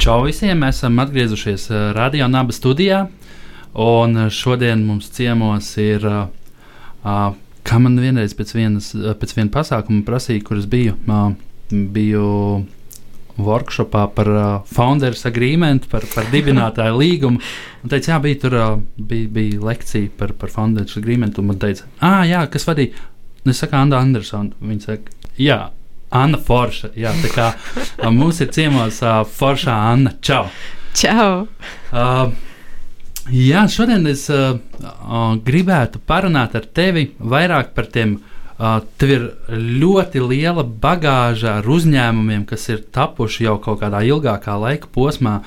Čau visiem! Mēs esam atgriezušies uh, Radio Naba studijā. Un uh, šodien mums ciemos ir, uh, kā man vienreiz pēc, vienas, pēc viena pasākuma prasīja, kur es biju. Uh, biju workshopā par uh, founders agreement, par, par dibinātāju līgumu. Un teica, jā, bija tur uh, bija, bija lekcija par, par founders agreement. Un man teica, ah, jā, kas vadīja? Es saku, Anna Andersona. Viņa saka, jā. Anna Forša. Jā, tā kā mums ir ciemos uh, Forša Anna. Čau! Čau! Uh, jā, šodien es uh, uh, gribētu parunāt ar tevi vairāk par tiem. Uh, tev ir ļoti liela bagāža ar uzņēmumiem, kas ir tapuši jau kaut kādā ilgākā laika posmā.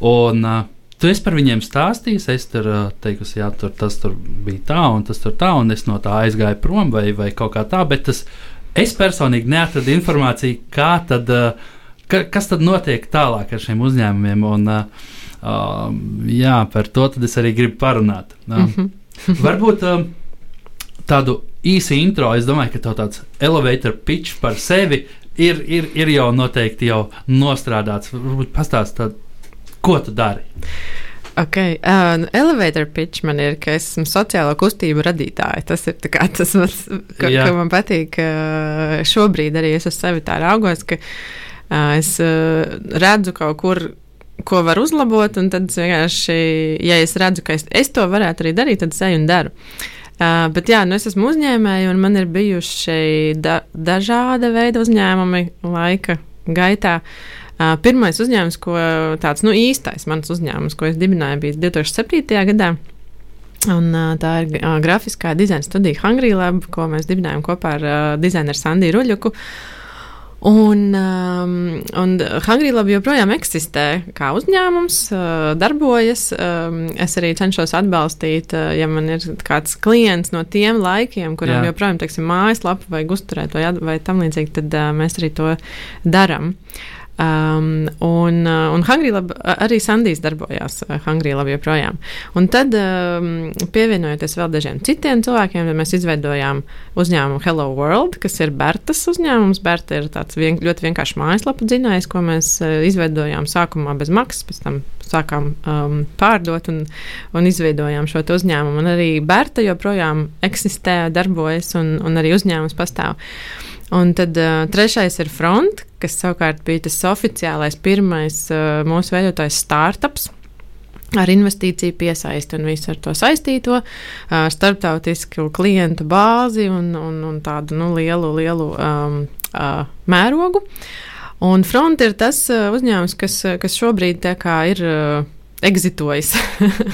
Un, uh, Tu esi par viņiem stāstījis, es tur uh, teikusi, jā, tur, tas tur bija tā, un tas tur tā, un es no tā aizgāju prom, vai, vai kaut kā tā, bet tas Es personīgi neatradu informāciju, kā tad, eh, ka, kas tad notiek tālāk ar šiem uzņēmumiem. Un, uh, jā, par to es arī gribu parunāt. Uh, mm -hmm. varbūt uh, tādu īsu intro, es domāju, ka tāds elevator pitch par sevi ir, ir, ir jau noteikti jau nostrādāts. Varbūt pastāstīt, ko tu dari. Ok, uh, elevator pitch man ir, ka esmu sociālo kustību radītāja. Tas ir kā, tas, mans, ka, ka man patīk, ka šobrīd arī es uz sevi tā raugos, ka uh, es uh, redzu kaut kur. Ko var uzlabot, un tad vienkārši, ja es redzu, ka es, es to varētu arī darīt, tad es eju un daru. Uh, bet jā, nu es esmu uzņēmēji, un man ir bijuši da dažāda veida uzņēmumi laika gaitā. Uh, Uh, pirmais uzņēmums, ko tāds nu, īstais mans uzņēmums, ko es dibināju, bija 2007. gadā. Un, tā ir uh, grafiskā dizaina studija Hungry Lab, ko mēs dibinājām kopā ar uh, dizaineru Sandiju Ruļuku. Un, um, un Hungry Lab joprojām eksistē kā uzņēmums, uh, darbojas. Um, es arī cenšos atbalstīt, uh, ja man ir kāds klients no tiem laikiem, kuram Jā. joprojām, teiksim, mājaslapa vajag uzturēt vai, vai tam līdzīgi, tad uh, mēs arī to darām. Uh, Um, un, uh, un Hungrīlab arī Sandijs darbojās uh, Hungrīlab joprojām. Un tad, um, pievienojoties vēl dažiem citiem cilvēkiem, mēs izveidojām uzņēmumu Hello World, kas ir Bertas uzņēmums. Berta ir tāds vien, ļoti vienkāršs mājaslapu dzinējs, ko mēs uh, izveidojām sākumā bez maksas, pēc tam sākām um, pārdot un, un izveidojām šo uzņēmumu. Un arī Berta joprojām eksistē, darbojas un, un arī uzņēmums pastāv. Un tad uh, trešais ir Front, kas savukārt bija tas oficiālais pirmais uh, mūsu veidotājs startups ar investīciju piesaisti un visu ar to saistīto, uh, starptautisku klientu bāzi un, un, un tādu nu, lielu, lielu um, uh, mērogu. Un Front ir tas uh, uzņēmums, kas, kas šobrīd ir. Uh, Exitojas.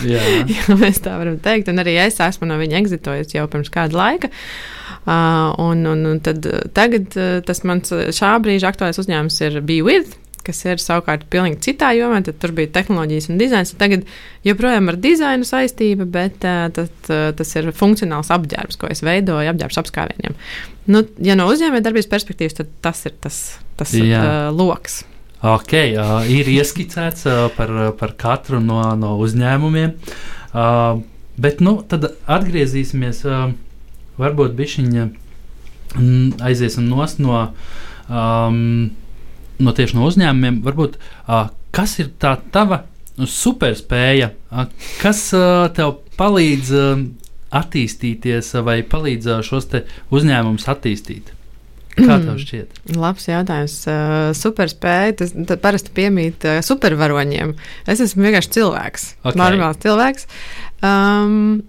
Jā, mēs tā varam teikt. Un arī es esmu no viņa exitojas jau pirms kāda laika. Uh, Uh, un, un, un tad, uh, tagad uh, tas mans šā brīža aktuālais uzņēmums ir BeWith kas ir savukārt pilnīgi citā jomā. Tad tur bija tehnoloģijas un dizains. Tagad joprojām ar dizainu saistība, bet uh, tad, uh, tas ir funkcionāls apģērbs, ko es veidoju, apģērbs apskāvieniem. Nu, ja no uzņēmējdarbības perspektīvas, tad tas ir tas, tas uh, lokus. Ok, uh, ir ieskicēts uh, par, par katru no, no uzņēmumiem. Uh, bet nu, tad atgriezīsimies. Uh, varbūt bišķiņa mm, aiziesim nost no, um, no tieši no uzņēmumiem. Varbūt, uh, kas ir tā tava superspēja, uh, kas uh, tev palīdz uh, attīstīties vai palīdz uh, šos uzņēmumus attīstīt? Kā tev šķiet? Labs jautājums. Uh, superspēja, tas parasti piemīt uh, supervaroņiem. Es esmu vienkārši cilvēks, okay. normāls cilvēks. Um,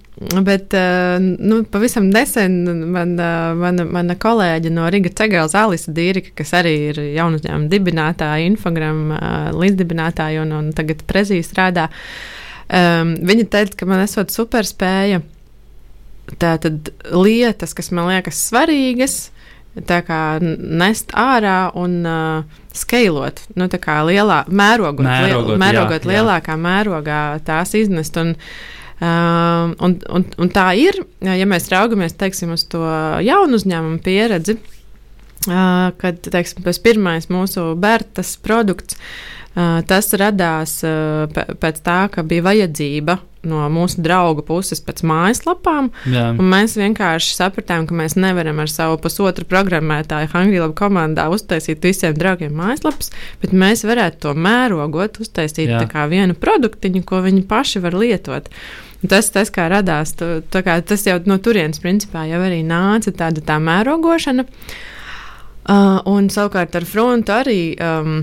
bet uh, nu, pavisam nesen man, uh, mana, mana kolēģe no Riga Cegāls, Alisa Dīrika, kas arī ir jaunu uzņēmumu dibinātāja, Infogram uh, līdzdibinātāja un, un tagad prezī strādā, um, viņa teica, ka man esot superspēja tātad lietas, kas man liekas svarīgas, tā kā nest ārā un uh, skeilot, nu, tā kā lielā mērogot, mērogot, liel, mērogot jā, lielākā jā. mērogā tās iznest. Un, uh, un, un, un tā ir, ja mēs raugamies teiksim, uz to jaunu uzņēmumu pieredzi, uh, kad teiksim, tas pirmais mūsu Bertas produkts. Uh, tas radās uh, pēc tā, ka bija vajadzība no mūsu draugu puses pēc mājaslapām. Mēs vienkārši sapratām, ka mēs nevaram ar savu pusotru programmētāju Hangrilabu komandā uztaisīt visiem draugiem mājaslapas, bet mēs varētu to mērogot, uztaisīt vienu produktiņu, ko viņi paši var lietot. Tas, tas kā radās, tu, kā, tas jau no turienes principā jau arī nāca tāda tā mērogošana. Uh, un savukārt ar frontu arī. Um,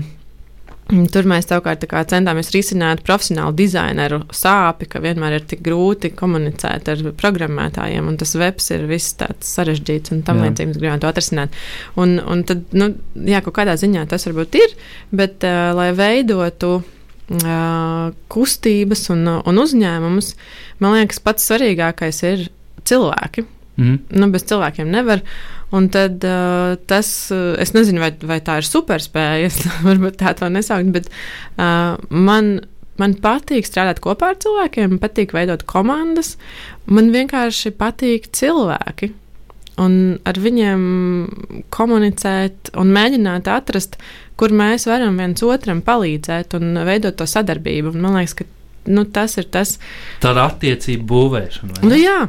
tur mēs savukārt centāmies risināt profesionālu dizaineru sāpi, ka vienmēr ir tik grūti komunicēt ar programmētājiem, un tas webs ir viss tāds sarežģīts un tam līdzīgi mēs gribējām to atrisināt. Un, un tad, nu, jā, kaut kādā ziņā tas varbūt ir, bet uh, lai veidotu uh, kustības un, un uzņēmumus, man liekas, pats svarīgākais ir cilvēki. Mm. Nu, bez cilvēkiem nevar. Un tad uh, tas, es nezinu, vai, vai tā ir superspēja, es varbūt tā to nesaukt, bet uh, man, man patīk strādāt kopā ar cilvēkiem, man patīk veidot komandas. Man vienkārši patīk cilvēki. Un ar viņiem komunicēt un mēģināt atrast, kur mēs varam viens otram palīdzēt un veidot to sadarbību. Un man liekas, ka nu, tas ir tas. Tā ir attiecību būvēšana. Nu, jā,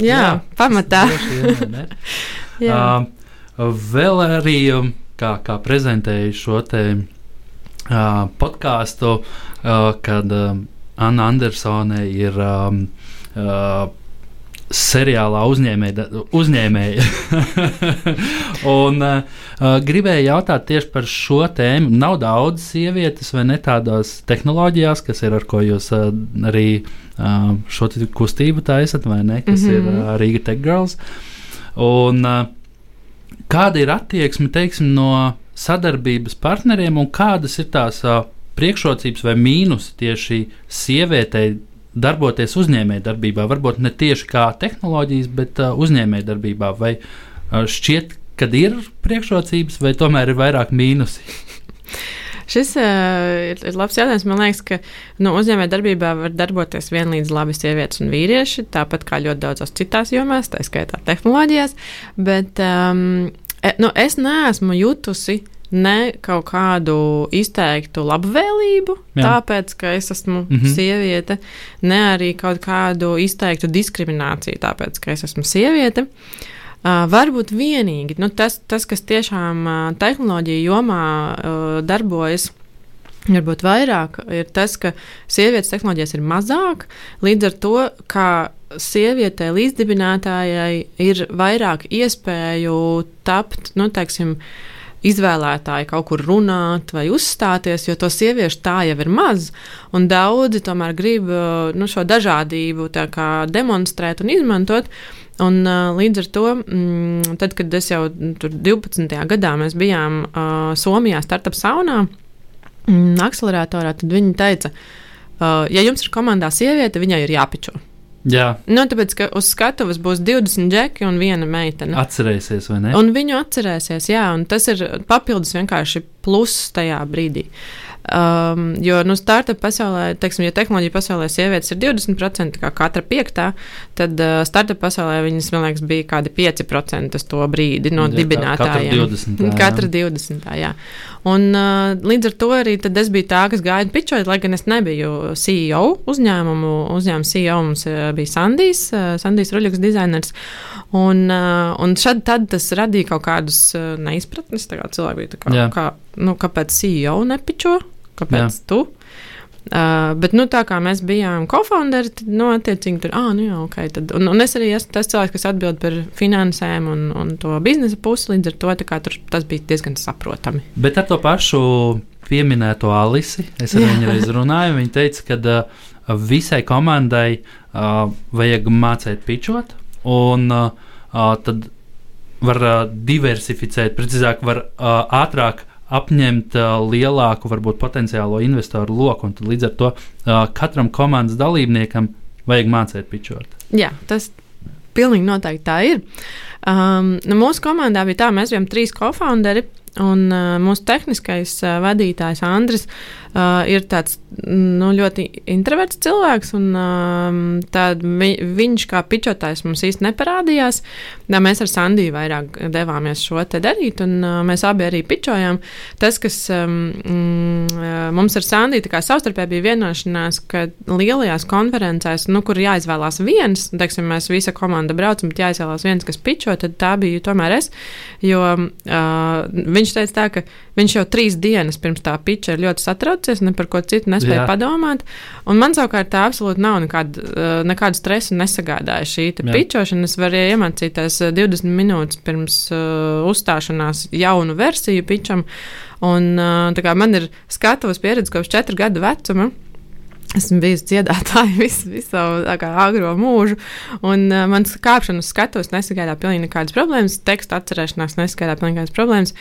Jā, jā pamatā. jā. Uh, vēl arī, um, kā, kā prezentēju šo te uh, podkāstu, uh, kad uh, Anna Andersone ir um, uh, seriālā uzņēmēja. uzņēmēja. un uh, gribēju jautāt tieši par šo tēmu. Nav daudz sievietes vai ne tādās tehnoloģijās, kas ir ar ko jūs uh, arī uh, šo kustību taisat, vai ne, kas mm -hmm. ir uh, Riga Tech Girls. Un, uh, kāda ir attieksme teiksim, no sadarbības partneriem un kādas ir tās uh, priekšrocības vai mīnus tieši sievietei darboties uzņēmējdarbībā, varbūt ne tieši kā tehnoloģijas, bet uh, uzņēmējdarbībā, vai šķiet, ka ir priekšrocības, vai tomēr ir vairāk mīnusi? Šis uh, ir, ir labs jautājums. Man liekas, ka nu, uzņēmējdarbībā var darboties vienlīdz labi sievietes un vīrieši, tāpat kā ļoti daudzās citās jomās, tā skaitā tehnoloģijās. Bet um, nu, es neesmu jutusi ne kaut kādu izteiktu labvēlību, Jā. tāpēc, ka es esmu mm -hmm. sieviete, ne arī kaut kādu izteiktu diskrimināciju, tāpēc, ka es esmu sieviete. Uh, varbūt vienīgi nu, tas, tas, kas tiešām uh, tehnoloģija jomā uh, darbojas, varbūt vairāk, ir tas, ka sievietes tehnoloģijas ir mazāk, līdz ar to, kā sievietei līdzdibinātājai ir vairāk iespēju tapt, nu, teiksim, uh, izvēlētāji kaut kur runāt vai uzstāties, jo to sieviešu tā jau ir maz. Un daudzi tomēr grib nu, šo dažādību demonstrēt un izmantot. Un, uh, līdz ar to, mm, tad, kad es jau tur 12. gadā mēs bijām uh, Somijā, startup saunā, mm, akceleratorā, tad viņi teica, uh, ja jums ir komandā sieviete, viņai ir jāpičo. Jā. Nu, tāpēc, ka uz skatuves būs 20 džeki un viena meitene. Atcerēsies, vai ne? Un viņu atcerēsies, jā, un tas ir papildus vienkārši pluss tajā brīdī. Uh, Um, jo nu, startup pasaulē, teiksim, ja tehnoloģija pasaulē sievietes ir 20%, kā katra piektā, tad uh, startup pasaulē viņas, man liekas, bija kādi 5% uz to brīdi no ja, dibinātājiem. Katra 20. Katra 20. Jā. Un uh, līdz ar to arī es biju tā, kas gāja pičot, lai gan es nebiju CEO uzņēmumu. Uzņēmuma CEO mums bija Sandijs, uh, Sandijs Ruļuks dizainers. Un, uh, un šad tad tas radīja kaut kādus uh, neizpratnes. Cilvēki bija tā kā, kā nu, kāpēc CEO nepičo? kāpēc jā. tu? Uh, bet, nu, tā kā mēs bijām kofounderi, tad, nu, attiecīgi, tur, ah, nu, jā, ok. Tad, un, un es arī esmu tas cilvēks, kas atbild par finansēm un, un to biznesa pusi, līdz ar to kā, tur, tas bija diezgan saprotami. Bet ar to pašu pieminēto Alisi, es ar viņu reiz runāju, viņa teica, ka uh, visai komandai uh, vajag mācīt pičot, un uh, uh, tad var uh, diversificēt, precīzāk, var uh, ātrāk apņemt uh, lielāku, varbūt potenciālo investoru loku. Līdz ar to uh, katram komandas dalībniekam vajag mācīt pičot. Jā, tas, pilnīgi noteikti tā ir. Um, nu, mūsu komandā bija tā, mēs bijām trīs kofounderi. Un uh, mūsu tehniskais uh, vadītājs Andris uh, ir tāds nu, ļoti introverts cilvēks, un uh, tād, vi, viņš kā pičotājs mums īsti neparādījās. Tā mēs ar Sandiju vairāk devāmies šo te darīt, un uh, mēs abi arī pičojām. Tas, kas um, mm, mums ar Sandiju savstarpēji bija vienošanās, ka lielajās konferencēs, nu, kur jāizvēlās viens, teiksim, mēs visa komanda braucam, bet jāizvēlās viens, kas pičo, tad tā bija tomēr es. Jo, uh, viņš teica tā, ka viņš jau trīs dienas pirms tā piča ir ļoti satraucies, ne par ko citu nespēja Jā. padomāt. Un man savukārt tā absolūti nav nekāda, uh, nekāda stresa nesagādāja šī pičošana. Es varēju iemācīties 20 uh, minūtes pirms uh, uzstāšanās jaunu versiju pičam. Un, uh, man ir skatuves pieredze kopš 4 gadu vecuma. Esmu bijusi dziedātāja visu, visu savu agro mūžu, un uh, manas kāpšanas skatos nesagādā pilnīgi nekādas problēmas, tekstu atcerēšanās nesagādā pilnīgi nekādas problēmas,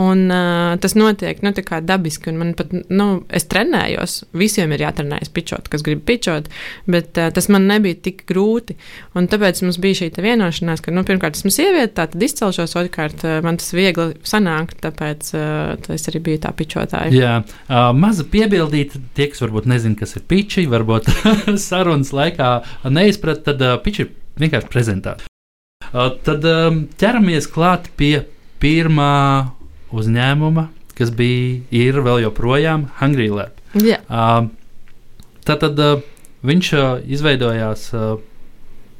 un uh, tas notiek, nu, tā kā dabiski, un man pat, nu, es trenējos, visiem ir jātrenējas pičot, kas grib pičot, bet uh, tas man nebija tik grūti, un tāpēc mums bija šī vienošanās, ka, nu, pirmkārt, esmu sieviete, tā tad izcelšos, otrkārt, uh, man tas viegli sanāk, tāpēc uh, es arī biju tā pičotāja. Jā, uh, maza piebildīt, tie, kas varbūt nezin, kas ir piči, varbūt sarunas laikā neizprat, tad uh, piči ir vienkārši prezentācija. Uh, tad um, ķeramies klāt pie pirmā uzņēmuma, kas bija, ir vēl joprojām Hungry Lab. Yeah. Uh, tad tad uh, viņš uh, izveidojās, uh,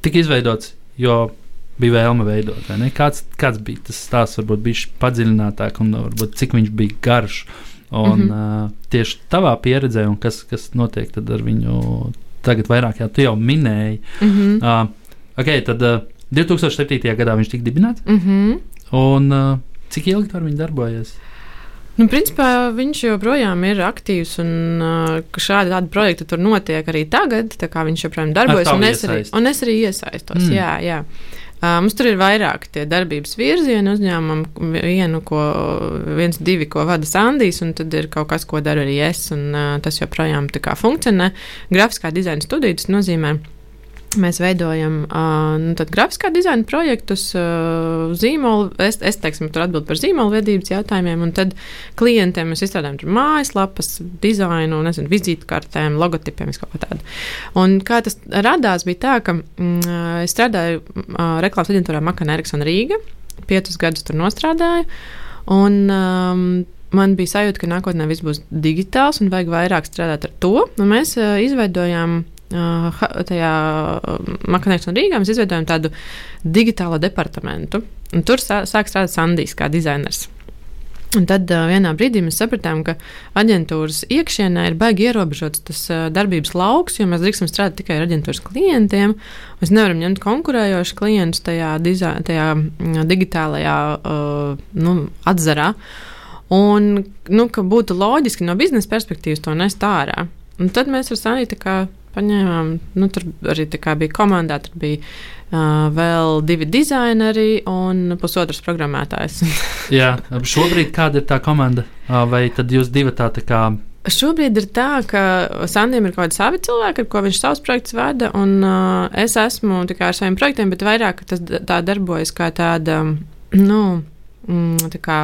tika izveidots, jo bija vēlme veidot. Kāds, kāds bija tas stāsts, varbūt bija padziļinātāk un varbūt cik viņš bija garš. Uh, Un, mm -hmm. uh, tieši tavā pieredzē, un kas, kas notiek ar viņu tagad, vairāk jau, jau minēji. Mm -hmm. uh, okay, tad uh, 2007. gadā viņš tika dibināts. Mm -hmm. un, uh, cik ilgi tur viņš darbojas? Nu, principā viņš joprojām ir aktīvs, un šādi tādi projekti tur notiek arī tagad. Viņš joprojām darbojas, un es, arī, un es arī iesaistos. Mm. Jā, jā. Mums tur ir vairāk tie darbības virzieni uzņēmumam, vienu, ko, viens, divi, ko vada Sandijs, un tad ir kaut kas, ko dara arī es, un tas joprojām tā kā funkcionē. Grafiskā dizaina studija tas nozīmē Mēs veidojam uh, nu, grafiskā dizaina projektus, uh, zīmolu. Es, es teiksim, tur atbildu par zīmolu vedības jautājumiem, un tad klientiem mēs izstrādājam mājaslapas, dizainu, nezinu, vizītkartēm, logotipiem, kaut kā tādu. Un kā tas radās, bija tā, ka mm, es strādāju uh, reklāmas aģentūrā Makana Eriksona Rīga, piecus gadus tur nostrādāju. Un, um, man bija sajūta, ka nākotnē viss būs digitāls un vajag vairāk strādāt ar to. Un mēs uh, izveidojām tajā Makanēks un Rīgā mēs izveidojam tādu digitālo departamentu. Tur sāk strādāt Sandijs kā dizainers. Un tad uh, vienā brīdī mēs sapratām, ka aģentūras iekšienē ir baigi ierobežots tas uh, darbības lauks, jo mēs drīkstam strādāt tikai ar aģentūras klientiem. Mēs nevaram ņemt konkurējošus klientus tajā, dizā, tajā digitālajā uh, nu, atzarā. Un nu, būtu loģiski no biznesa perspektīvas to nest ārā. Un tad mēs ar Sanītu paņēmām. Nu, tur arī bija komandā, tur bija uh, vēl divi dizaineri un pusotrs programmētājs. Jā, šobrīd kāda ir tā komanda? Vai tad jūs divi tā, tā kā. Šobrīd ir tā, ka Sandijam ir kaut kādi savi cilvēki, ar ko viņš savus projektus vada, un uh, es esmu tikai ar saviem projektiem, bet vairāk tas tā darbojas kā tāda, nu, mm, tā kā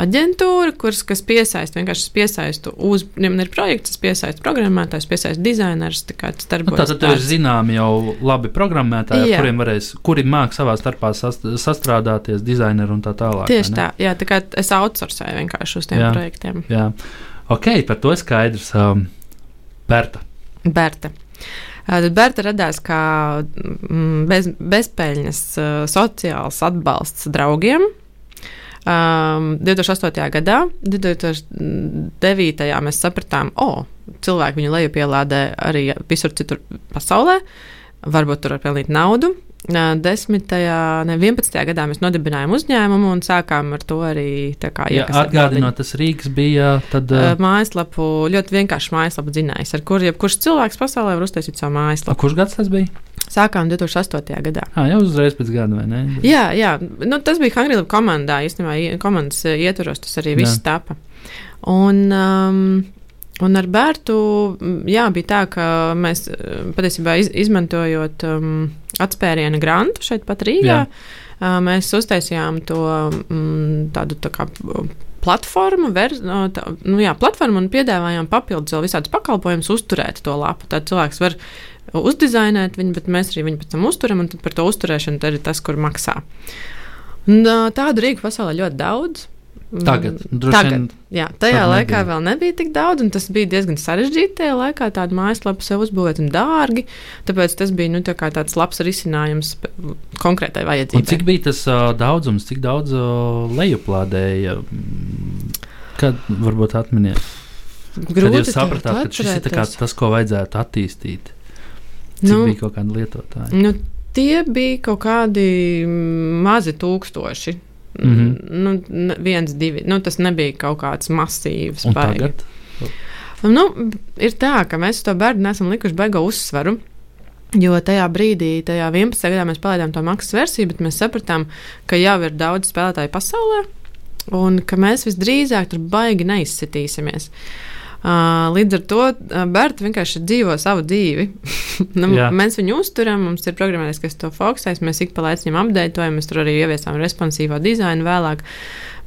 aģentūra, kuras, kas piesaista, vienkārši piesaistu uz, man ir projekts, es piesaistu programmētājus, piesaistu dizainerus. Tā kā tas darbojas. Nu, Tātad tev ir zināmi jau labi programmētāji, jā. kuriem varēs, kuri māk savā starpā sast, sastrādāties, dizaineri un tā tālāk. Tieši tā, jā, tā kā es outsourcēju vienkārši uz tiem jā, projektiem. Jā, ok, par to skaidrs. Um, Berta. Berta. Tad Berta radās kā mm, bez, bezpēļņas sociāls atbalsts draugiem, Um, 2008. gadā, 2009. mēs sapratām, o, oh, cilvēki viņu lejupielādē arī visur citur pasaulē, varbūt tur var pelnīt naudu. 10. ne 11. gadā mēs nodibinājām uzņēmumu un sākām ar to arī atgādināt. Tas Rīgas bija tad, uh, mājaslapu, ļoti vienkārši mājaslapu dzinējs, ar kuriem jebkurš cilvēks pasaulē var uztaisīt savu mājaslapu. Kurš gads tas bija? Sākām 2008. gadā. Jā, jau uzreiz pēc gada, vai ne? Jā, jā. Nu, tas bija Hangrila komandā. Īstenībā komandas ietvaros tas arī viss tapa. Un, um, Un ar Bērtu jā, bija tā, ka mēs patiesībā iz, izmantojot um, atspērienu grantu šeit pat Rīgā, uh, mēs uztaisījām to um, tādu tā kā platformu, ver, tā, nu jā, platformu un piedāvājām papildus vēl visādus pakalpojumus uzturēt to lapu. Tad cilvēks var uzdizainēt viņu, bet mēs arī viņu pēc tam uzturam, un par to uzturēšanu ir tas, kur maksā. Un, tādu rīku pasaulē ļoti daudz. Tagad, Tagad vien, jā, tajā laikā nebija. vēl nebija tik daudz, un tas bija diezgan sarežģīti tajā laikā, tādu mājaslapu sev uzbūvēt un dārgi. Tāpēc tas bija nu, tā tāds labs risinājums konkrētai vajadzībai. Un cik bija tas uh, daudzums, cik daudz uh, lejuplādēja? Kad varbūt atminiet? Grūti Kad jūs sapratāt, ka šis ir tas, ko vajadzētu attīstīt? Cik nu, bija kaut kādi lietotāji? Nu, tie bija kaut kādi mazi tūkstoši Mm -hmm. nu, viens, divi. Nu, tas nebija kaut kāds masīvs. Tagad? Nu, ir tā, ka mēs to bērnu nesam likuši beigu uzsvaru. Jo tajā brīdī, tajā 11. gadā mēs palaidām to maksas versiju, bet mēs sapratām, ka jau ir daudz spēlētāju pasaulē, un ka mēs visdrīzāk tur baigi neizsitīsimies. Uh, līdz ar to uh, Berta vienkārši dzīvo savu dzīvi. nu, mēs viņu uzturam, mums ir programmētājs, kas to fokusēs. Mēs ik pa laikam apdeitojam, mēs tur arī ieviesām responsīvo dizainu vēlāk.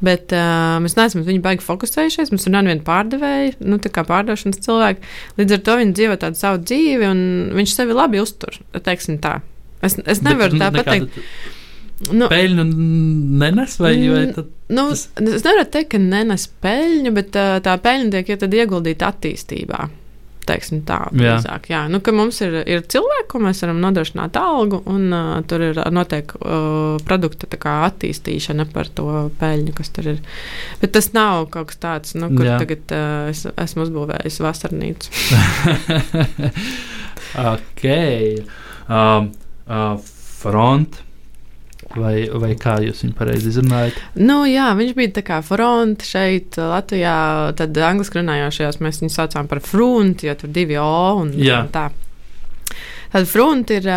Bet uh, mēs neesam uz viņu baigi fokusējušies. Mums ir viena pārdevēja, nu, tā kā pārdošanas cilvēki. Līdz ar to viņi dzīvo tādu savu dzīvi, un viņš sevi labi uztur. Teiksim tā. Es, es nevaru Bet, tā pateikt. Nekāda Nu, peļņu nenes, vai, vai tad, nu, tas... Es nevaru teikt, ka nenes peļņu, bet tā, tā peļņa tiek ja ieguldīta attīstībā. Teiksim, tā. Jā. Jā, nu, mums ir, ir cilvēki, ko mēs varam nodrošināt algu, un uh, tur ir noteikti uh, produkta attīstīšana par to peļņu, kas tur ir. Bet tas nav kaut kas tāds, nu, kur Jā. tagad uh, es esmu uzbūvējis vasarnīcu. ok. Um, uh, front Vai, vai kā jūs viņu pareizi izrunājat? Nu, jā, viņš bija tā kā front šeit, Latvijā. Tad angļuiski runājošajos mēs viņu saucām par front, jo tur divi O un, un tā. Tad front ir.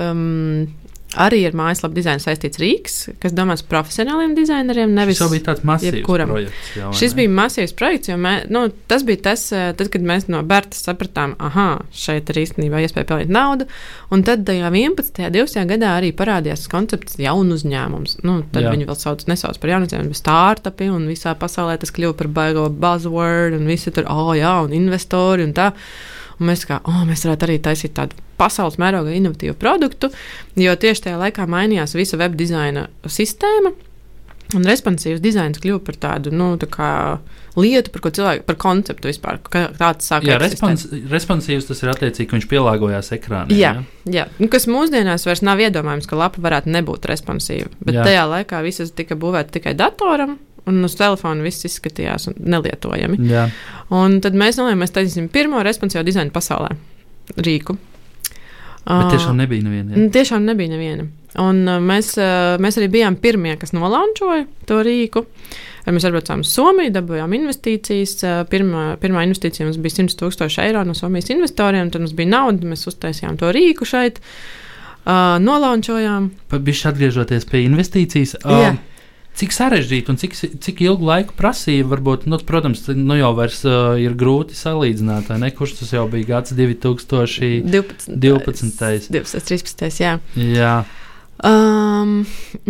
Um, arī ar mājaslapu dizainu saistīts Rīgas, kas domāts profesionāliem dizaineriem. Nevis tas bija tāds masīvs jebkuram. projekts. Jau, Šis bija masīvs projekts, jo mē, nu, tas bija tas, eh, tad, kad mēs no Berta sapratām, ah, šeit ir īstenībā iespēja pelnīt naudu. Un tad tajā 11. un 20. gadā arī parādījās koncepts jaunu uzņēmumus. Nu, tad Jā. viņi vēl sauc, nesauc par jaunu uzņēmumu, bet startupi un visā pasaulē tas kļuva par baigo buzzword un visi tur, oh, jā, un investori un tā. Un mēs kā, oh, mēs varētu arī taisīt tādu pasaules mērogā inovatīvu produktu, jo tieši tajā laikā mainījās visa web dizaina sistēma. Un responsīvs dizains kļuva par tādu nu, tā kā, lietu, par ko cilvēki, par konceptu vispār. Tāds sāk jā, respons, responsīvs tas ir attiecīgi, ka viņš pielāgojās ekrānam. Jā, jā. jā. Nu, kas mūsdienās vairs nav iedomājams, ka lapa varētu nebūt responsīva. Bet jā. tajā laikā visas tika būvētas tikai datoram, un uz telefona viss izskatījās nelietojami. Jā. Un tad mēs nolēmām, mēs taisīsim pirmo responsīvo dizainu pasaulē rīku. Bet tiešām nebija neviena. Ja? Tiešām nebija neviena. Un mēs, mēs arī bijām pirmie, kas nolančoja to rīku. Mēs atbraucām uz Somiju, dabūjām investīcijas. Pirmā, pirmā investīcija mums bija 100 tūkstoši eiro no Somijas investoriem. Tad mums bija nauda, mēs uztaisījām to rīku šeit, nolančojām. Bišķi atgriežoties pie investīcijas. Um, cik sarežģīti un cik, cik ilgu laiku prasīja. Varbūt, nu, protams, nu jau vairs uh, ir grūti salīdzināt, ne, kurš tas jau bija gads 2012. 12. 12. 13. Jā. jā. Um,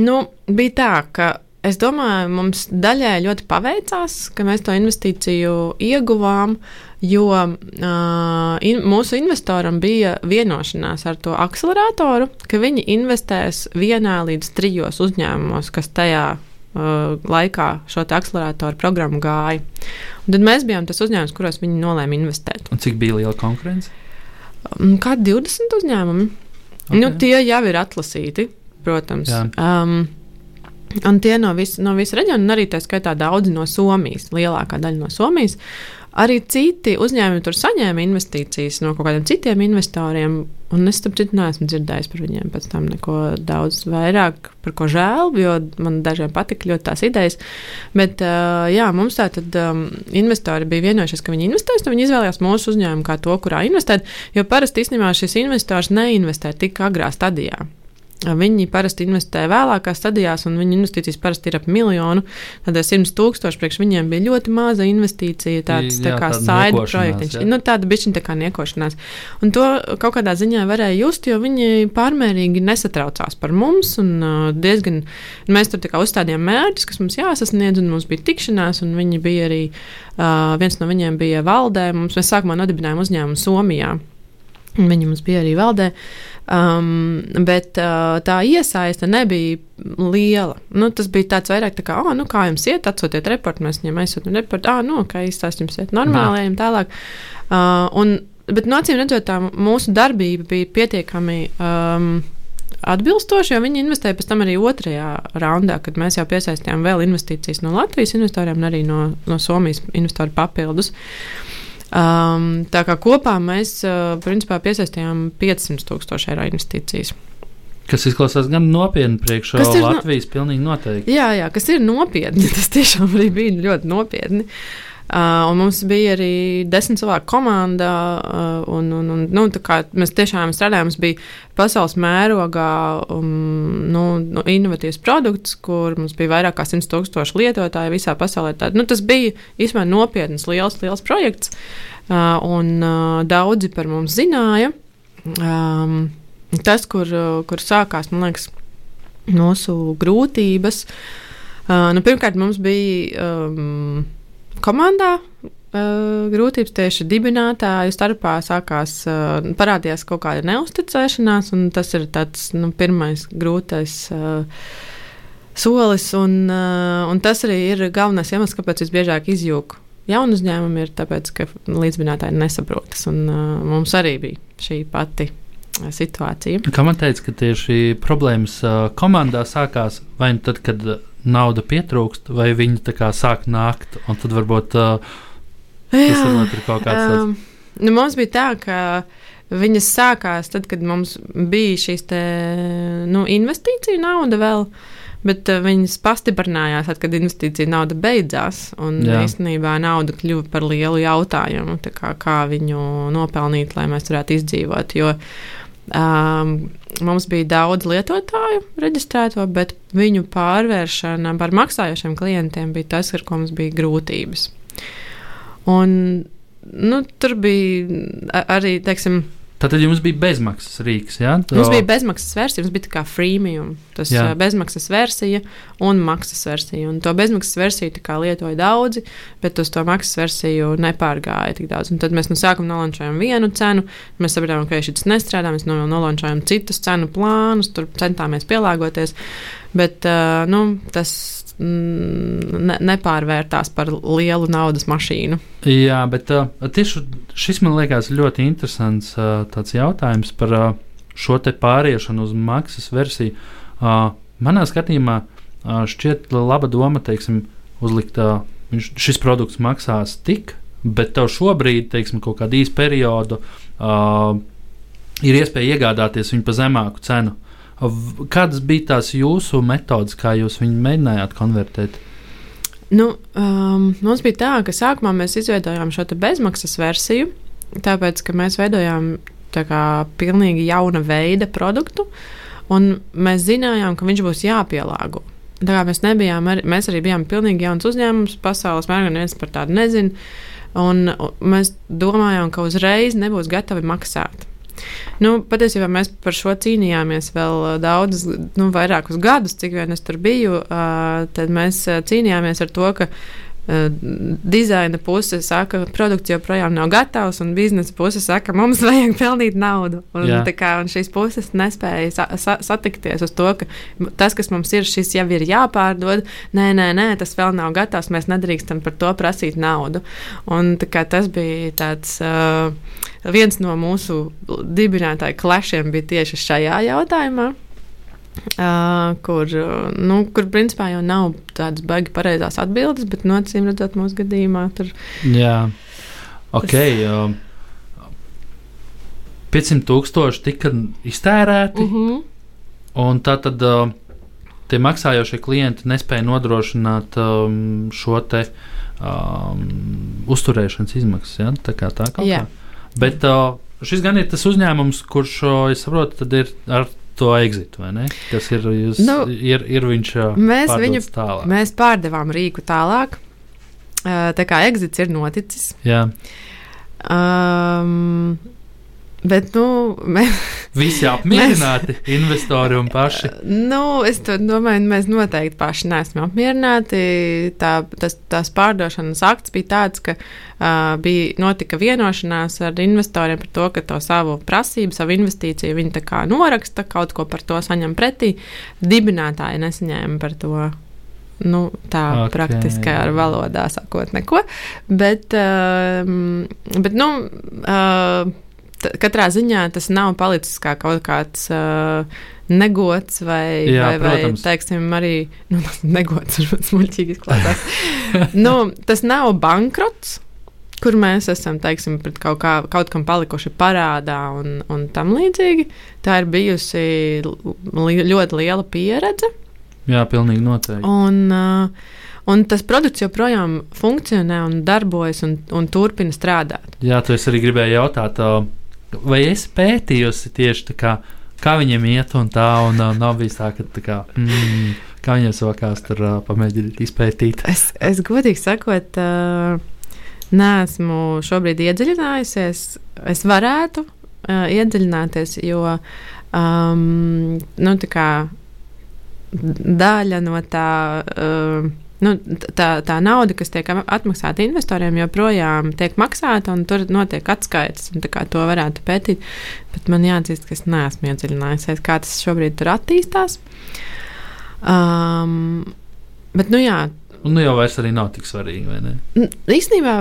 nu, bija tā, ka es domāju, mums daļai ļoti paveicās, ka mēs to investīciju ieguvām, jo uh, in, mūsu investoram bija vienošanās ar to akceleratoru, ka viņi investēs vienā līdz trijos uzņēmumos, kas tajā uh, laikā šo akceleratoru programmu gāja. Un tad mēs bijām tas uzņēmums, kuros viņi nolēma investēt. Un cik bija liela konkurence? Um, kā 20 uzņēmumi. Okay. Nu, tie jau ir atlasīti, protams. Jā. Um, Un tie no visas no vis reģiona, arī tā skaitā daudzi no Somijas, lielākā daļa no Somijas. Arī citi uzņēmumi tur saņēma investīcijas no kaut kādiem citiem investoriem, un es tam citu neesmu dzirdējis par viņiem pēc tam neko daudz vairāk, par ko žēl, jo man dažiem patika ļoti tās idejas. Bet, jā, mums tā tad um, investori bija vienojušies, ka viņi investēs, un viņi izvēlējās mūsu uzņēmumu kā to, kurā investēt, jo parasti īstenībā šis investors neinvestē tik agrā stadijā. Viņi parasti investē vēlākās stadijās, un viņu investīcijas parasti ir ap miljonu. Tad 100 tūkstoši priekš viņiem bija ļoti maza investīcija, tāds jā, tā kā saidu projekts. Nu, tāda bišķiņa tā kā niekošanās. Un to kaut kādā ziņā varēja just, jo viņi pārmērīgi nesatraucās par mums, un uh, diezgan mēs tur uzstādījām mērķus, kas mums jāsasniedz, un mums bija tikšanās, un viņi bija arī, uh, viens no viņiem bija valdē. Mums, mēs sākumā nodibinājām uzņēmumu Somijā. Viņi mums bija arī valdē. Um, bet uh, tā iesaiste nebija liela. Nu, tas bija tāds vairāk, tā kā, oh, nu, kā jums iet, atsūtiet reportu, mēs viņam aizsūtām reportu, ah, nu, kā izstāst jums iet normāli, ejam tālāk. Uh, un, bet, no acīm redzot, tā mūsu darbība bija pietiekami. Um, Atbilstoši, jo viņi investēja pēc tam arī otrajā raundā, kad mēs jau piesaistījām vēl investīcijas no Latvijas investoriem un arī no, no Somijas investoru papildus. Uh, Um, tā kā kopā mēs uh, principā piesaistījām 500 tūkstošu eiro investīcijas. Kas izklausās gan nopietni priekšā Latvijas, no... pilnīgi noteikti. Jā, jā, kas ir nopietni. Tas tiešām arī bija ļoti nopietni. Uh, Uh, mums bija arī desmit cilvēku komanda. Uh, un, un, un, nu, mēs tiešām strādājām. Mums bija pasaules mērogā um, nu, nu, innovatīvs produkts, kur mums bija vairāk kā 100 tūkstoši lietotāju visā pasaulē. Tā, nu, tas bija īstenībā nopietns, liels, liels projekts. Uh, un uh, daudzi par mums zināja. Um, tas, kur, kur sākās, man liekas, mūsu grūtības. Uh, nu, pirmkārt, mums bija. Um, komandā. Uh, grūtības tieši dibinātāju starpā sākās, uh, parādījās kaut kāda neusticēšanās, un tas ir tāds nu, pirmais grūtais uh, solis. Un, uh, un tas arī ir galvenais iemesls, kāpēc visbiežāk izjūg jaunu uzņēmumu, ir tāpēc, ka līdzbinātāji nesaprotas. Un, uh, mums arī bija šī pati situācija. Kā man teica, ka tieši problēmas uh, komandā sākās vai nu tad, kad nauda pietrūkst, vai viņi sāk nākt, un tad varbūt uh, tas varbūt ir kaut kāds tāds. Um, nu, mums bija tā, ka viņas sākās tad, kad mums bija šīs te, nu, investīcija nauda vēl. Bet uh, viņas pastiprinājās, tad, kad investīcija nauda beidzās. Jā. īstenībā nauda kļuva par lielu jautājumu, kā, kā viņu nopelnīt, lai mēs varētu izdzīvot. Jo uh, Um, mums bija daudz lietotāju reģistrēto, bet viņu pārvēršana par maksājošiem klientiem bija tas, ar ko mums bija grūtības. Un, nu, tur bija arī, teiksim, Tātad jums bija bezmaksas rīks? Ja? Mums bija bezmaksas versija, mums bija tā kā freemium, tas jā. bezmaksas versija un maksas versija. Un to bezmaksas versiju lietoja daudzi, bet uz to maksas versiju nepārgāja tik daudz. Un tad mēs no sākuma nolančojām vienu cenu, mēs sapratām, ka šis nestrādā, mēs nolančojām citus cenu plānus, tur centāmies pielāgoties. Bet uh, nu, tas ne, nepārvērtās par lielu naudas mašīnu. Jā, bet uh, tieši šis man liekas ļoti interesants uh, jautājums par uh, šo pāriešanu uz maksas versiju. Uh, manā skatījumā uh, šķiet laba doma, teiksim, uzlikt, uh, šis produkts maksās tik, bet tev šobrīd, teiksim, kaut kādu īsu periodu uh, ir iespēja iegādāties viņu par zemāku cenu. Kādas bija tās jūsu metodas, kā jūs viņu mēģinājāt konvertēt? Nu, um, mums bija tā, ka sākumā mēs izveidojām šo bezmaksas versiju, tāpēc, ka mēs veidojām kā pilnīgi jauna veida produktu, un mēs zinājām, ka viņš būs jāpielāgo. Tā kā mēs nebijām, arī, mēs arī bijām pilnīgi jauns uzņēmums, pasaules mērogā neviens par tādu nezina, un mēs domājām, ka uzreiz nebūs gatavi maksāt. Nu, patiesībā mēs par šo cīnījāmies vēl daudzus, nu, vairākus gadus, cik vien es tur biju. Uh, tad mēs cīnījāmies ar to, ka dizaina puse saka, ka produkts joprojām nav gatavs, un biznesa puse saka, ka mums vajag pelnīt naudu. Un, kā, un šīs puses nespēja sa sa satikties uz to, ka tas, kas mums ir, šis jau ir jāpārdod. Nē, nē, nē, tas vēl nav gatavs. Mēs nedrīkstam par to prasīt naudu. Un, kā, tas bija tāds, uh, viens no mūsu dibinātāju klešiem bija tieši šajā jautājumā. Uh, kur, nu, kur principā jau nav tādas baigi pareizās atbildes, bet no acīm redzot, mūsu gadījumā tur. Jā, ok. Tas... Uh, 500 tūkstoši tika iztērēti, uh mhm. -huh. un tā tad uh, tie maksājošie klienti nespēja nodrošināt um, šo te um, uzturēšanas izmaksas. Ja? Tā kā tā kaut kā. Bet uh, šis gan ir tas uzņēmums, kurš, es saprotu, ir ar to exitu, vai ne? Kas ir, jūs, nu, ir, ir viņš mēs viņu tālāk? Mēs pārdevām rīku tālāk. Tā kā exits ir noticis. Jā. Um, Bet, nu, mēs visi apmierināti, mēs, investori un paši. Nu, es domāju, mēs noteikti paši neesam apmierināti. Tā, tas, tās pārdošanas akts bija tāds, ka uh, bija notika vienošanās ar investoriem par to, ka to savu prasību, savu investīciju viņi tā kā noraksta, kaut ko par to saņem pretī. Dibinātāji nesaņēma par to nu, tā okay. praktiski ar valodā sakot, neko. Bet, uh, bet nu, uh, katrā ziņā tas nav palicis kā kaut kāds uh, negods vai, Jā, vai, protams. vai teiksim, arī nu, negods, varbūt smuļķīgi izklausās. nu, tas nav bankrots. Kur mēs esam, teiksim, pret kaut, kā, kaut kam palikuši parādā un, un tam līdzīgi. Tā ir bijusi li, ļoti liela pieredze. Jā, pilnīgi noteikti. Un, uh, Un tas produkts joprojām funkcionē un darbojas un, un turpina strādāt. Jā, tu arī gribēji jautāt, vai es pētījusi tieši kā, kā viņiem iet un tā, un uh, nav bijis tā, ka tā kā. Mm, Kā viņiem sākās tur uh, pamēģināt izpētīt? Es, es godīgi sakot, uh, neesmu šobrīd iedziļinājusies. Es varētu uh, iedziļināties, jo um, nu, tā daļa no tā. Uh, nu, tā, tā nauda, kas tiek atmaksāta investoriem, joprojām tiek maksāta un tur notiek atskaites. To varētu pētīt. Bet man jāatzīst, ka es neesmu iedziļinājusies, kā tas šobrīd tur attīstās. Um, bet, nu jā, Un nu jau vairs arī nav tik svarīgi, vai ne? Īstenībā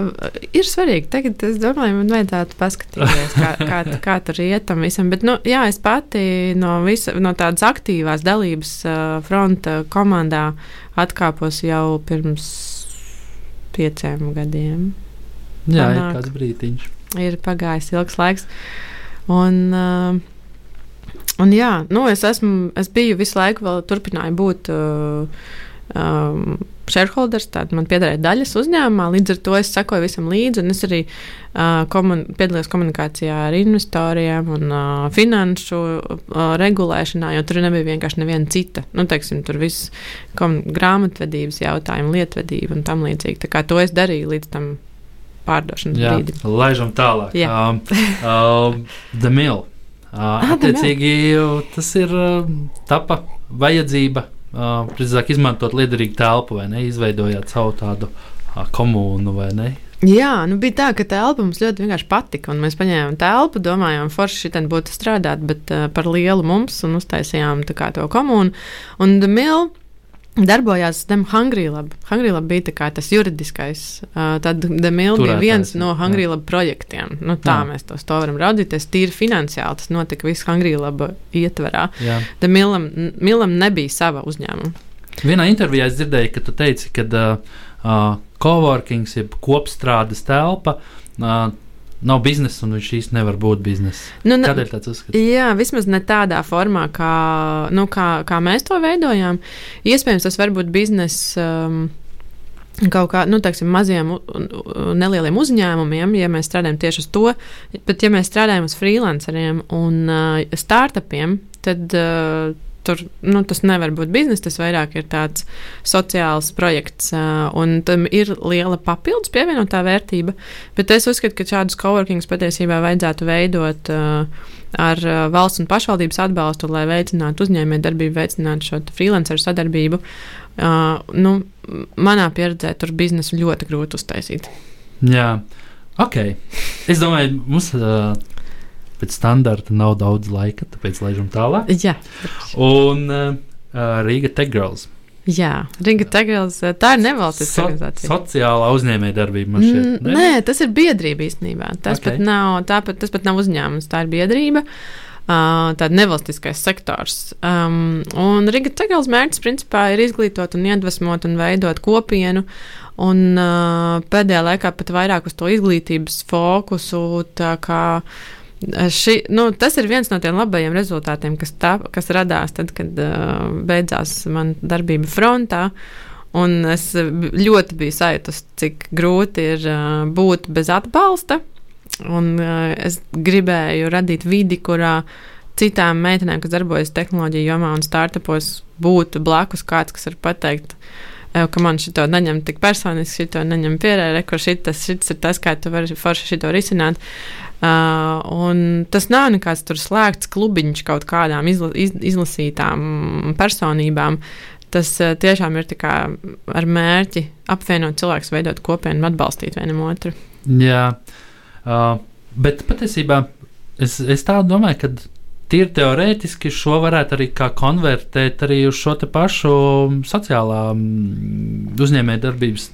ir svarīgi. Tagad es domāju, man vajadzētu paskatīties, kā, kā, kā tur iet tam visam. Bet, nu, jā, es pati no, visa, no tādas aktīvās dalības uh, fronta komandā atkāpos jau pirms pieciem gadiem. Jā, Panāk, ir kāds brīdiņš. Ir pagājis ilgs laiks. Un, uh, un jā, nu, es, esmu, es biju visu laiku, vēl turpināju būt. Uh, um, shareholders, tāda man piederēja daļas uzņēmumā, līdz ar to es sekoju visam līdzi, un es arī uh, komun piedalījos komunikācijā ar investoriem un uh, finanšu uh, regulēšanā, jo tur nebija vienkārši neviena cita. Nu, teiksim, tur viss grāmatvedības jautājumi, lietvedība un tam līdzīgi. Tā kā to es darīju līdz tam pārdošanas Jā, brīdim. Laižam tālāk. Jā. Um, uh, the Mill. Uh, ah, attiecīgi, tas ir uh, tapa vajadzība uh, precīzāk izmantot liederīgu telpu, vai ne? Izveidojāt savu tādu uh, komūnu, vai ne? Jā, nu bija tā, ka telpa mums ļoti vienkārši patika. Mēs paņēmām telpu, domājām, forši šitien būtu strādāt, bet uh, par lielu mums un uztaisījām to komunu. Un Mil darbojās Dem Hungry Lab. Hungry Lab bija tas juridiskais. Tad Demil bija viens no Hungry Lab projektiem. Nu, tā jā. mēs tos to varam raudzīties. Tīri finansiāli tas notika visu Hungry Lab ietverā. Demilam Milam nebija sava uzņēmuma. Vienā intervijā es dzirdēju, ka tu teici, ka uh, coworkings, jeb kopstrādes telpa, uh, nav biznesa, un viņš īstenībā nevar būt biznesa. Nu, Kādēļ tāds uzskats? Jā, vismaz ne tādā formā, kā, nu, kā, kā mēs to veidojām. Iespējams, tas var būt biznesa. Um, Kaut kā nu, teiksim, maziem, nelieliem uzņēmumiem, ja mēs strādājam tieši uz to, bet, ja mēs strādājam uz freelanceriem un uh, startupiem, tad uh, tur nu, tas nevar būt biznesa, tas vairāk ir tāds sociāls projekts, un tam ir liela papildus pievienotā vērtība. Bet es uzskatu, ka šādus coworkings patiesībā vajadzētu veidot ar valsts un pašvaldības atbalstu, lai veicinātu uzņēmējdarbību, veicinātu šo freelanceru sadarbību. Nu, manā pieredzē tur biznesu ļoti grūti uztaisīt. Jā, ok. Es domāju, mums. Uh pēc standarta nav daudz laika, tāpēc laižam tālāk. Jā. Un uh, Rīga Tech Girls. Jā, Riga Tegels, tā ir nevalstiska so, organizācija. Sociālā uzņēmējdarbība man šķiet. Ne? Nē, tas ir biedrība īstenībā. Tas, okay. pat nav, tāpat, tas pat nav uzņēmums, tā ir biedrība. Uh, tāda nevalstiskais sektors. Um, un Riga Tegels mērķis principā ir izglītot un iedvesmot un veidot kopienu. Un uh, pēdējā laikā pat vairāk uz to izglītības fokusu, tā kā Ši, nu, tas ir viens no tiem labajiem rezultātiem, kas, tā, kas radās tad, kad uh, beidzās mana darbība frontā. Un es ļoti biju sajūta, cik grūti ir uh, būt bez atbalsta. Un, uh, es gribēju radīt vidi, kurā citām meitenēm, kas darbojas tehnoloģiju jomā un startupos, būtu blakus kāds, kas var pateikt, ka man šito neņem tik personiski, šito neņem pierē, kur šitas, šitas ir tas, kā tu vari forši šito risināt. Uh, un tas nav nekāds tur slēgts klubiņš kaut kādām izla, iz, izlasītām personībām. Tas uh, tiešām ir ar mērķi apvienot cilvēkus, veidot kopienu atbalstīt vienam otru. Jā, uh, bet patiesībā es, es tā domāju, ka tīri teorētiski šo varētu arī konvertēt arī uz šo pašu sociālā mm, uzņēmējdarbības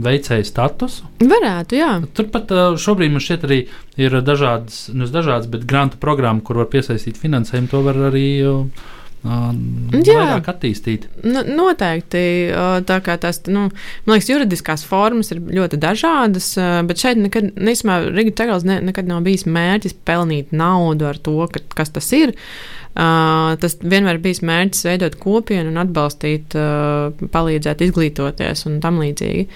veicēju statusu. Varētu, jā. Turpat šobrīd man šķiet arī ir dažādas, nu, dažādas, bet grantu programma, kur var piesaistīt finansējumu, to var arī. Uh, vairāk attīstīt. Nu, noteikti. Tā kā tās, nu, man liekas, juridiskās formas ir ļoti dažādas, bet šeit nekad, neizmā, Riga Tegals ne, nekad nav bijis mērķis pelnīt naudu ar to, ka, kas tas ir. Uh, tas vienmēr bijis mērķis veidot kopienu un atbalstīt, uh, palīdzēt izglītoties un tam līdzīgi.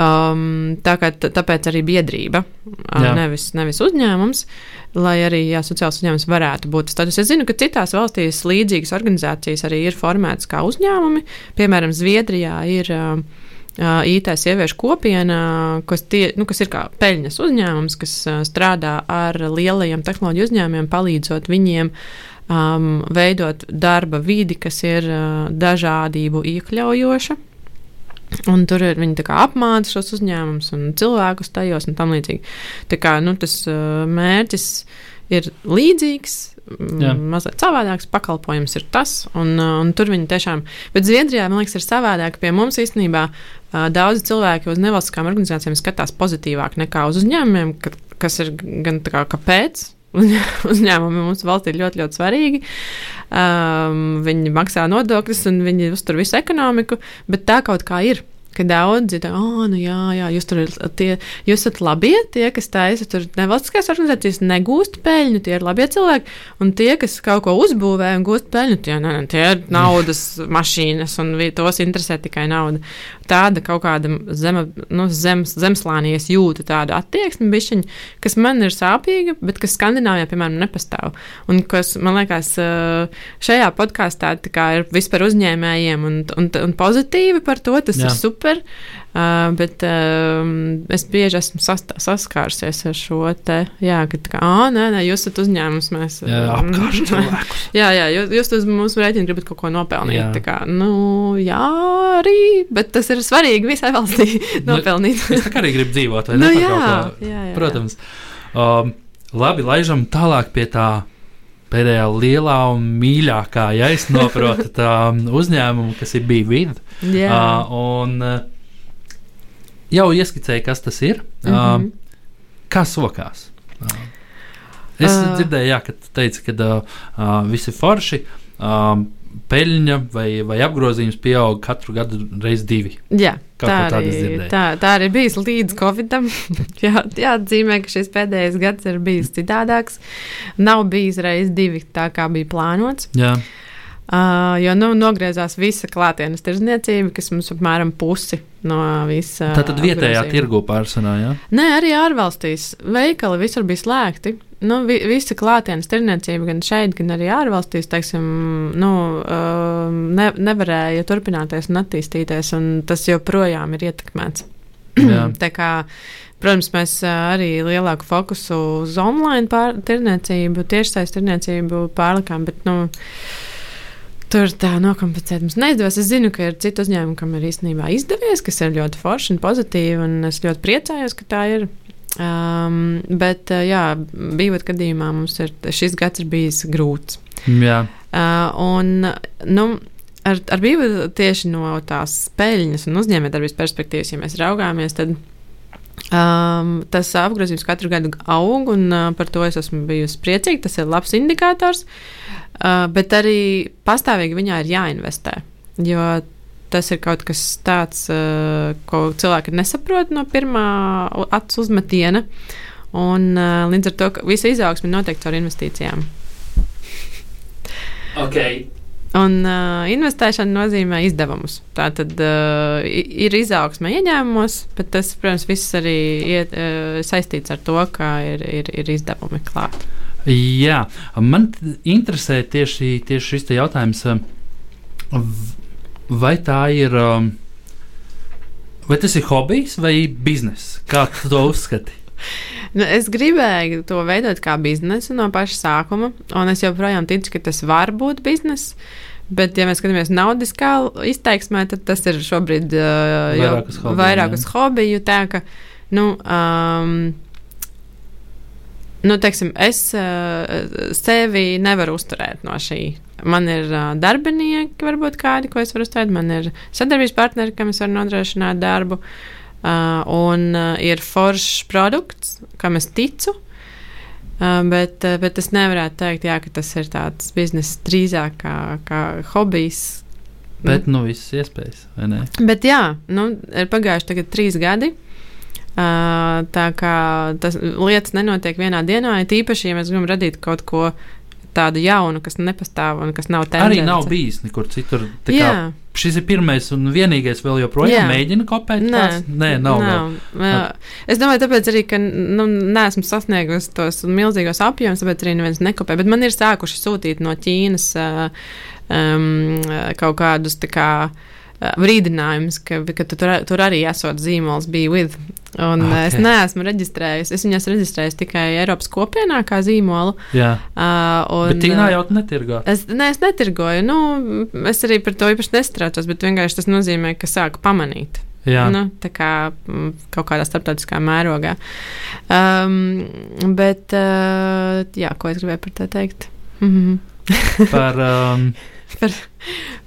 Um, tā kā, tāpēc arī biedrība, uh, nevis, nevis uzņēmums. Uh, lai arī jā, sociāls uzņēmums varētu būt status. Es zinu, ka citās valstīs līdzīgas organizācijas arī ir formētas kā uzņēmumi. Piemēram, Zviedrijā ir uh, IT sieviešu kopiena, kas, tie, nu, kas ir kā peļņas uzņēmums, kas uh, strādā ar lielajiem tehnoloģiju uzņēmumiem, palīdzot viņiem um, veidot darba vidi, kas ir uh, dažādību iekļaujoša. Un tur ir viņi apmāca šos uzņēmumus un cilvēkus tajos un tam līdzīgi. Tā kā nu, tas uh, mērķis ir līdzīgs, Jā. mazliet savādāks pakalpojums ir tas, un, uh, un tur viņi tiešām, bet Zviedrijā, man liekas, ir savādāk. Pie mums īstenībā uh, daudzi cilvēki uz nevalstiskām organizācijām skatās pozitīvāk nekā uz uzņēmumiem, ka, kas ir gan tā kā kāpēc uzņēmumi mums valstī ir ļoti, ļoti svarīgi. Um, viņi maksā nodokļus un viņi uztur visu ekonomiku, bet tā kaut kā ir ka daudzi tā, oh, nu jā, jā, jūs tur tie, jūs esat labie, tie, kas taisa tur nevalstiskās organizācijas, negūst peļņu, tie ir labie cilvēki, un tie, kas kaut ko uzbūvē un gūst peļņu, tie, ne, tie ir naudas mašīnas, un tos interesē tikai nauda. Tāda kaut kāda zema, nu, zemes, zemeslānī es jūtu tādu attieksmi, bišķiņu, kas man ir sāpīga, bet kas Skandināvijā, piemēram, nepastāv. Un kas, man liekas, šajā podkāstā ir vispār uzņēmējiem un, un, un pozitīvi par to, tas Jā. ir super super. Uh, bet uh, es bieži esmu saskārusies ar šo te, jā, ka tā kā, ah, nē, nē, jūs esat uzņēmums, mēs. Jā, cilvēkus. jā, jā, jūs, jūs uz mūsu rēķinu gribat kaut ko nopelnīt. Jā. Tā kā, nu, jā, arī, bet tas ir svarīgi visai valstī nopelnīt. Nu, es tā kā arī gribu dzīvot, vai nu, ne? Jā, jā, jā, Protams. Um, labi, laižam tālāk pie tā pēdējā lielā un mīļākā, ja es noprotu, tā uzņēmuma, kas ir bijis vidi. Yeah. Uh, un uh, jau ieskicēju, kas tas ir. Mm -hmm. uh, kā sokās? Uh, es uh. dzirdēju, jā, ka tu teici, ka uh, uh, visi forši. Uh, peļņa vai, vai apgrozījums pieaug katru gadu reiz divi. Jā, tā arī, tā, tā arī bijis līdz Covidam. jā, jāatzīmē, ka šis pēdējais gads ir bijis citādāks. Nav bijis reiz divi tā, kā bija plānots. Jā. Uh, jo nu, nogriezās visa klātienes tirdzniecība, kas mums apmēram pusi no visa. Tā tad vietējā tirgu pārsvarā, jā? Nē, arī ārvalstīs. Veikali visur bija slēgti. Nu, vi, visa klātienes tirdzniecība, gan šeit, gan arī ārvalstīs, teiksim, nu, uh, ne, nevarēja turpināties un attīstīties, un tas joprojām ir ietekmēts. Tā kā Protams, mēs arī lielāku fokusu uz online tirdzniecību, tiešsaistes tirdzniecību pārlikām, bet nu, Tur tā nokompensēt mums neizdevās. Es zinu, ka ir citi uzņēmumi, kam ir īstenībā izdevies, kas ir ļoti forši un pozitīvi, un es ļoti priecājos, ka tā ir. Um, bet, jā, bijot gadījumā, mums ir šis gads ir bijis grūts. Jā. Uh, un, nu, ar, ar bību tieši no tās peļņas un uzņēmējdarbības perspektīvas, ja mēs raugāmies, tad um, tas apgrozījums katru gadu aug, un uh, par to es esmu bijusi priecīga. Tas ir labs indikators. Uh, Uh, bet arī pastāvīgi viņā ir jāinvestē. Jo tas ir kaut kas tāds, uh, ko cilvēki nesaprot no pirmā acu uzmetiena. Un, uh, līdz ar to visa izaugsme notiek caur investīcijām. Okay. Un uh, investēšana nozīmē izdevumus. Tā tad uh, ir izaugsme ieņēmumos, bet tas, protams, viss arī iet, uh, saistīts ar to, ka ir, ir, ir izdevumi klāt. Jā, man interesē tieši, tieši šis jautājums, vai tā ir. Vai tas ir hobijs vai bizness? Kā tu to uzskati? Nu, es gribēju to veidot kā biznesu no paša sākuma, un es joprojām ticu, ka tas var būt bizness. Bet, ja mēs skatāmies naudiskā izteiksmē, tad tas ir šobrīd uh, vairāk uz hobiju. Vairāk uz hobiju tā, ka, nu, um, nu, teiksim, es uh, sevi nevaru uzturēt no šī. Man ir uh, darbinieki, varbūt kādi, ko es varu uzturēt. Man ir sadarbības partneri, kam es varu nodrošināt darbu. Uh, un uh, ir foršs produkts, kam es ticu. Uh, bet, uh, bet es nevarētu teikt, jā, ka tas ir tāds bizness drīzāk kā, kā hobijs. Bet, nu, visas iespējas, vai ne? Bet, jā, nu, ir pagājuši tagad trīs gadi. Uh, tā kā tas lietas nenotiek vienā dienā, ir tīpaši, ja mēs gribam radīt kaut ko tādu jaunu, kas nepastāv un kas nav tendence. Arī nav bijis nekur citur. Šis ir pirmais un vienīgais, vēl joprojām Jā. mēģina kopēt. Nē, tās? Nē nav. nav. nav. Es domāju, tāpēc arī, ka nu, neesmu sasniegusi tos milzīgos apjomus, tāpēc arī neviens nekopē. Bet man ir sākuši sūtīt no Ķīnas um, kaut kādus tā kā brīdinājums, ka, ka tu tur, tur arī esot zīmols, bija with. Un okay. es neesmu reģistrējis. Es viņas reģistrēju tikai Eiropas kopienā kā zīmolu. Jā, uh, un, bet Tīnā jau netirgo. Es, ne, es netirgoju. Nu, es arī par to īpaši nestrātos, bet vienkārši tas nozīmē, ka sāku pamanīt. Jā. Nu, tā kā kaut kādā starptautiskā mērogā. Um, bet, uh, jā, ko es gribēju par to teikt? Mm -hmm. par, um... par,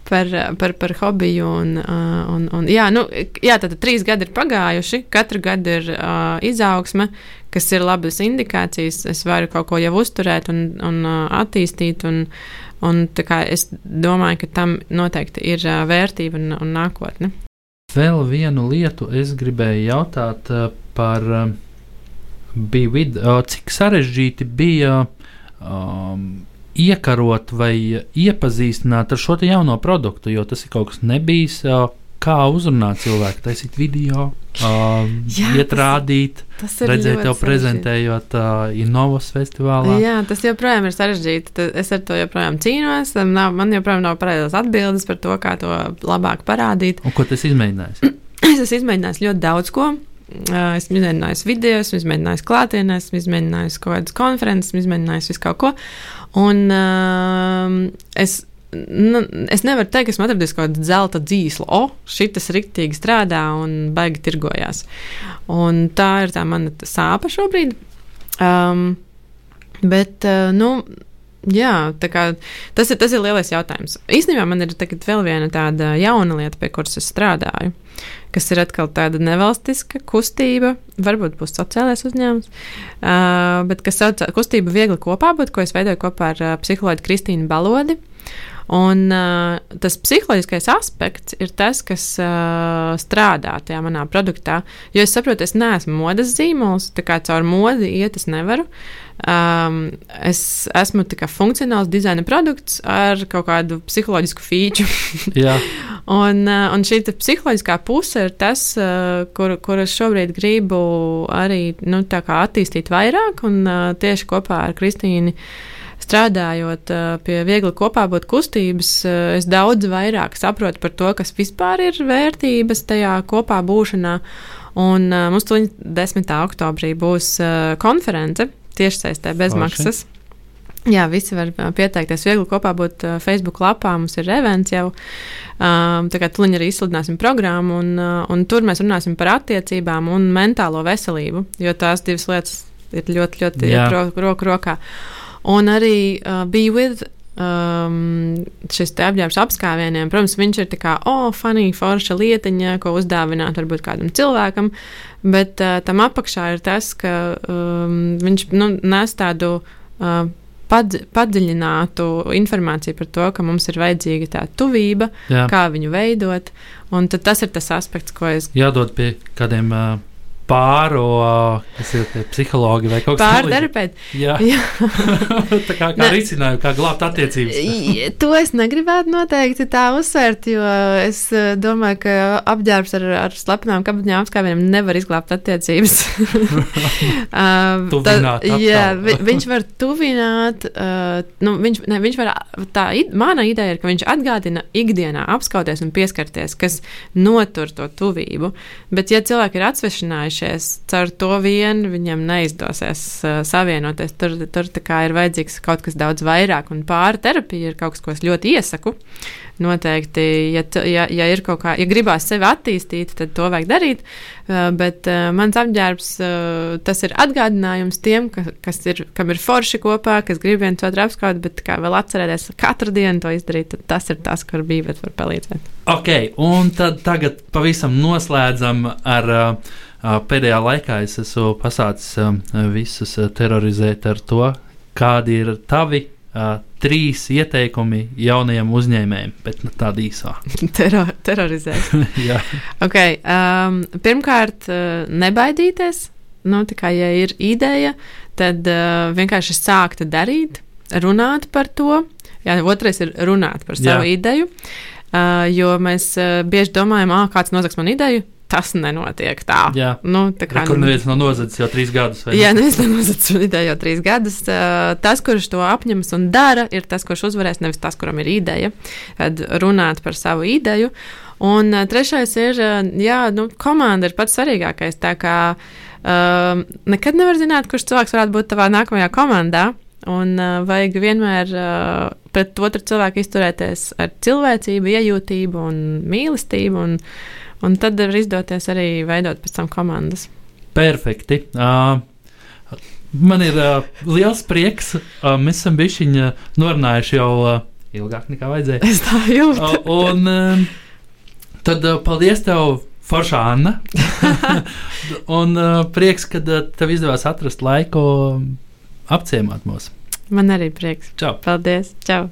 par, par, par hobiju. Un, uh, un, un, jā, nu, jā, tātad trīs gadi ir pagājuši, katru gadu ir uh, izaugsme, kas ir labas indikācijas. Es varu kaut ko jau uzturēt un, un uh, attīstīt. Un, un, es domāju, ka tam noteikti ir uh, vērtība un, un nākotne. Vēl vienu lietu es gribēju jautāt uh, par uh, BWID. Uh, cik sarežģīti bija um, iekarot vai iepazīstināt ar šo jauno produktu, jo tas ir kaut kas nebijis. Kā uzrunāt cilvēku, taisīt video, uh, Jā, iet rādīt, tas, tas redzēt, jau prezentējot uh, Innovas festivālā. Jā, tas joprojām ir sarežģīti. Es ar to joprojām cīnos. Nav, man joprojām nav pareizās atbildes par to, kā to labāk parādīt. Un ko tas izmēģinājis? es esmu izmēģinājis ļoti daudz ko. Esmu izmēģinājis video, esmu izmēģinājis klātienē, esmu izmēģinājis kaut kādas konferences, esmu izmēģinājis visu kaut ko. Un uh, es nu, es nevaru teikt, ka esmu atradis kaut kādu zelta dzīslu. O, šis rīktīgi strādā un baigi tirgojās. Un tā ir tā mana sāpe šobrīd. Um, bet, uh, nu, Jā, kā, tas, ir, tas ir lielais jautājums. Īstenībā man ir vēl viena tāda jauna lieta, pie kuras es strādāju, kas ir atkal tāda nevalstiska kustība, varbūt būs sociālais uzņēmums, uh, bet kas sauc kustība viegli kopā, bet ko es veidoju kopā ar uh, psiholoģu Kristīnu Balodi. Un uh, tas psiholoģiskais aspekts ir tas, kas uh, strādā tajā manā produktā. Jo es saprotu, es neesmu modes zīmols, tā kā caur modi iet es nevaru. Um, es esmu tikai funkcionāls dizaina produkts ar kaut kādu psiholoģisku feature. un, uh, un šī psiholoģiskā puse ir tas, uh, kur, kur es šobrīd gribu arī nu, attīstīt vairāk, un uh, tieši kopā ar Kristīnu strādājot pie viegli kopā būt kustības, es daudz vairāk saprotu par to, kas vispār ir vērtības tajā kopā būšanā. Un mums tuliņ 10. oktobrī būs konference tiešsaistē bez Oši. maksas. Jā, visi var pieteikties. Viegli kopā būt uh, Facebook lapā. Mums ir events jau. Um, tā kā tuliņi arī izsludināsim programmu, un, uh, un tur mēs runāsim par attiecībām un mentālo veselību, jo tās divas lietas ir ļoti, ļoti roku ro rokā. Un arī uh, Be With um, šis apģērbs apskāvieniem, protams, viņš ir tā kā, oh, funny, forša lietiņa, ko uzdāvināt varbūt kādam cilvēkam, bet uh, tam apakšā ir tas, ka um, viņš nu, nes tādu. Uh, Pad, padziļinātu informāciju par to, ka mums ir vajadzīga tā tuvība, Jā. kā viņu veidot. Tas ir tas aspekts, ko es. Jādod pie kādiem uh, pāro, kas ir psihologi vai kaut kas tāds -. Jā, jā. tā kā, kā risinājumu, kā glābt attiecības. to es negribētu noteikti tā uzsvērt, jo es eh, domāju, ka apģērbs ar, ar slepenām kabatņām apskāvieniem nevar izglābt attiecības. uh, tuvināt, tā, jā, vi, viņš var tuvināt, uh, nu, viņš, ne, viņš var, tā mana ideja ir, ka viņš atgādina ikdienā apskauties un pieskarties, kas notur to tuvību. Bet, ja cilvēki ir atsvešinājuši, vienojušies. Caur to vien viņam neizdosies uh, savienoties. Tur, tur ir vajadzīgs kaut kas daudz vairāk, un pārterapija ir kaut kas, ko es ļoti iesaku. Noteikti, ja, ja, ja ir kaut kā, ja gribās sevi attīstīt, tad to vajag darīt. Uh, bet uh, mans apģērbs, uh, tas ir atgādinājums tiem, ka, kas ir, kam ir forši kopā, kas grib viens otru apskaut, bet kā vēl atcerēties katru dienu to izdarīt, tas ir tas, kur bija, bet var palīdzēt. Ok, un tad tagad pavisam noslēdzam ar. Uh, Pēdējā laikā es esmu pasācis visus terorizēt ar to, kādi ir tavi uh, trīs ieteikumi jaunajiem uzņēmējiem, bet nu, tāda īsā. Teror, terorizēt. Jā. okay, um, pirmkārt, uh, nebaidīties. Nu, kā, ja ir ideja, tad uh, vienkārši sākt darīt, runāt par to. Jā, otrais ir runāt par savu Jā. ideju. Uh, jo mēs uh, bieži domājam, ah, kāds nozags man ideju, tas nenotiek tā. Jā, nu, tā kā tur neviens nav nozadzis jau trīs gadus. Jā, neviens nav nozadzis ideju jau trīs gadus. Tas, kurš to apņemas un dara, ir tas, kurš uzvarēs, nevis tas, kuram ir ideja. Tad runāt par savu ideju. Un trešais ir, jā, nu, komanda ir pats svarīgākais. Tā kā um, nekad nevar zināt, kurš cilvēks varētu būt tavā nākamajā komandā. Un uh, vajag vienmēr uh, pret otru cilvēku izturēties ar cilvēcību, iejūtību un mīlestību. Un, Un tad var izdoties arī veidot pēc tam komandas. Perfekti. Uh, man ir uh, liels prieks. Uh, mēs esam bijuši norunājuši jau uh, ilgāk nekā vajadzēja. Es tā jūtu. Uh, un uh, tad uh, paldies tev! Forša Anna. un uh, prieks, ka uh, tev izdevās atrast laiku apciemot mūs. Man arī prieks. Čau! Paldies! Čau!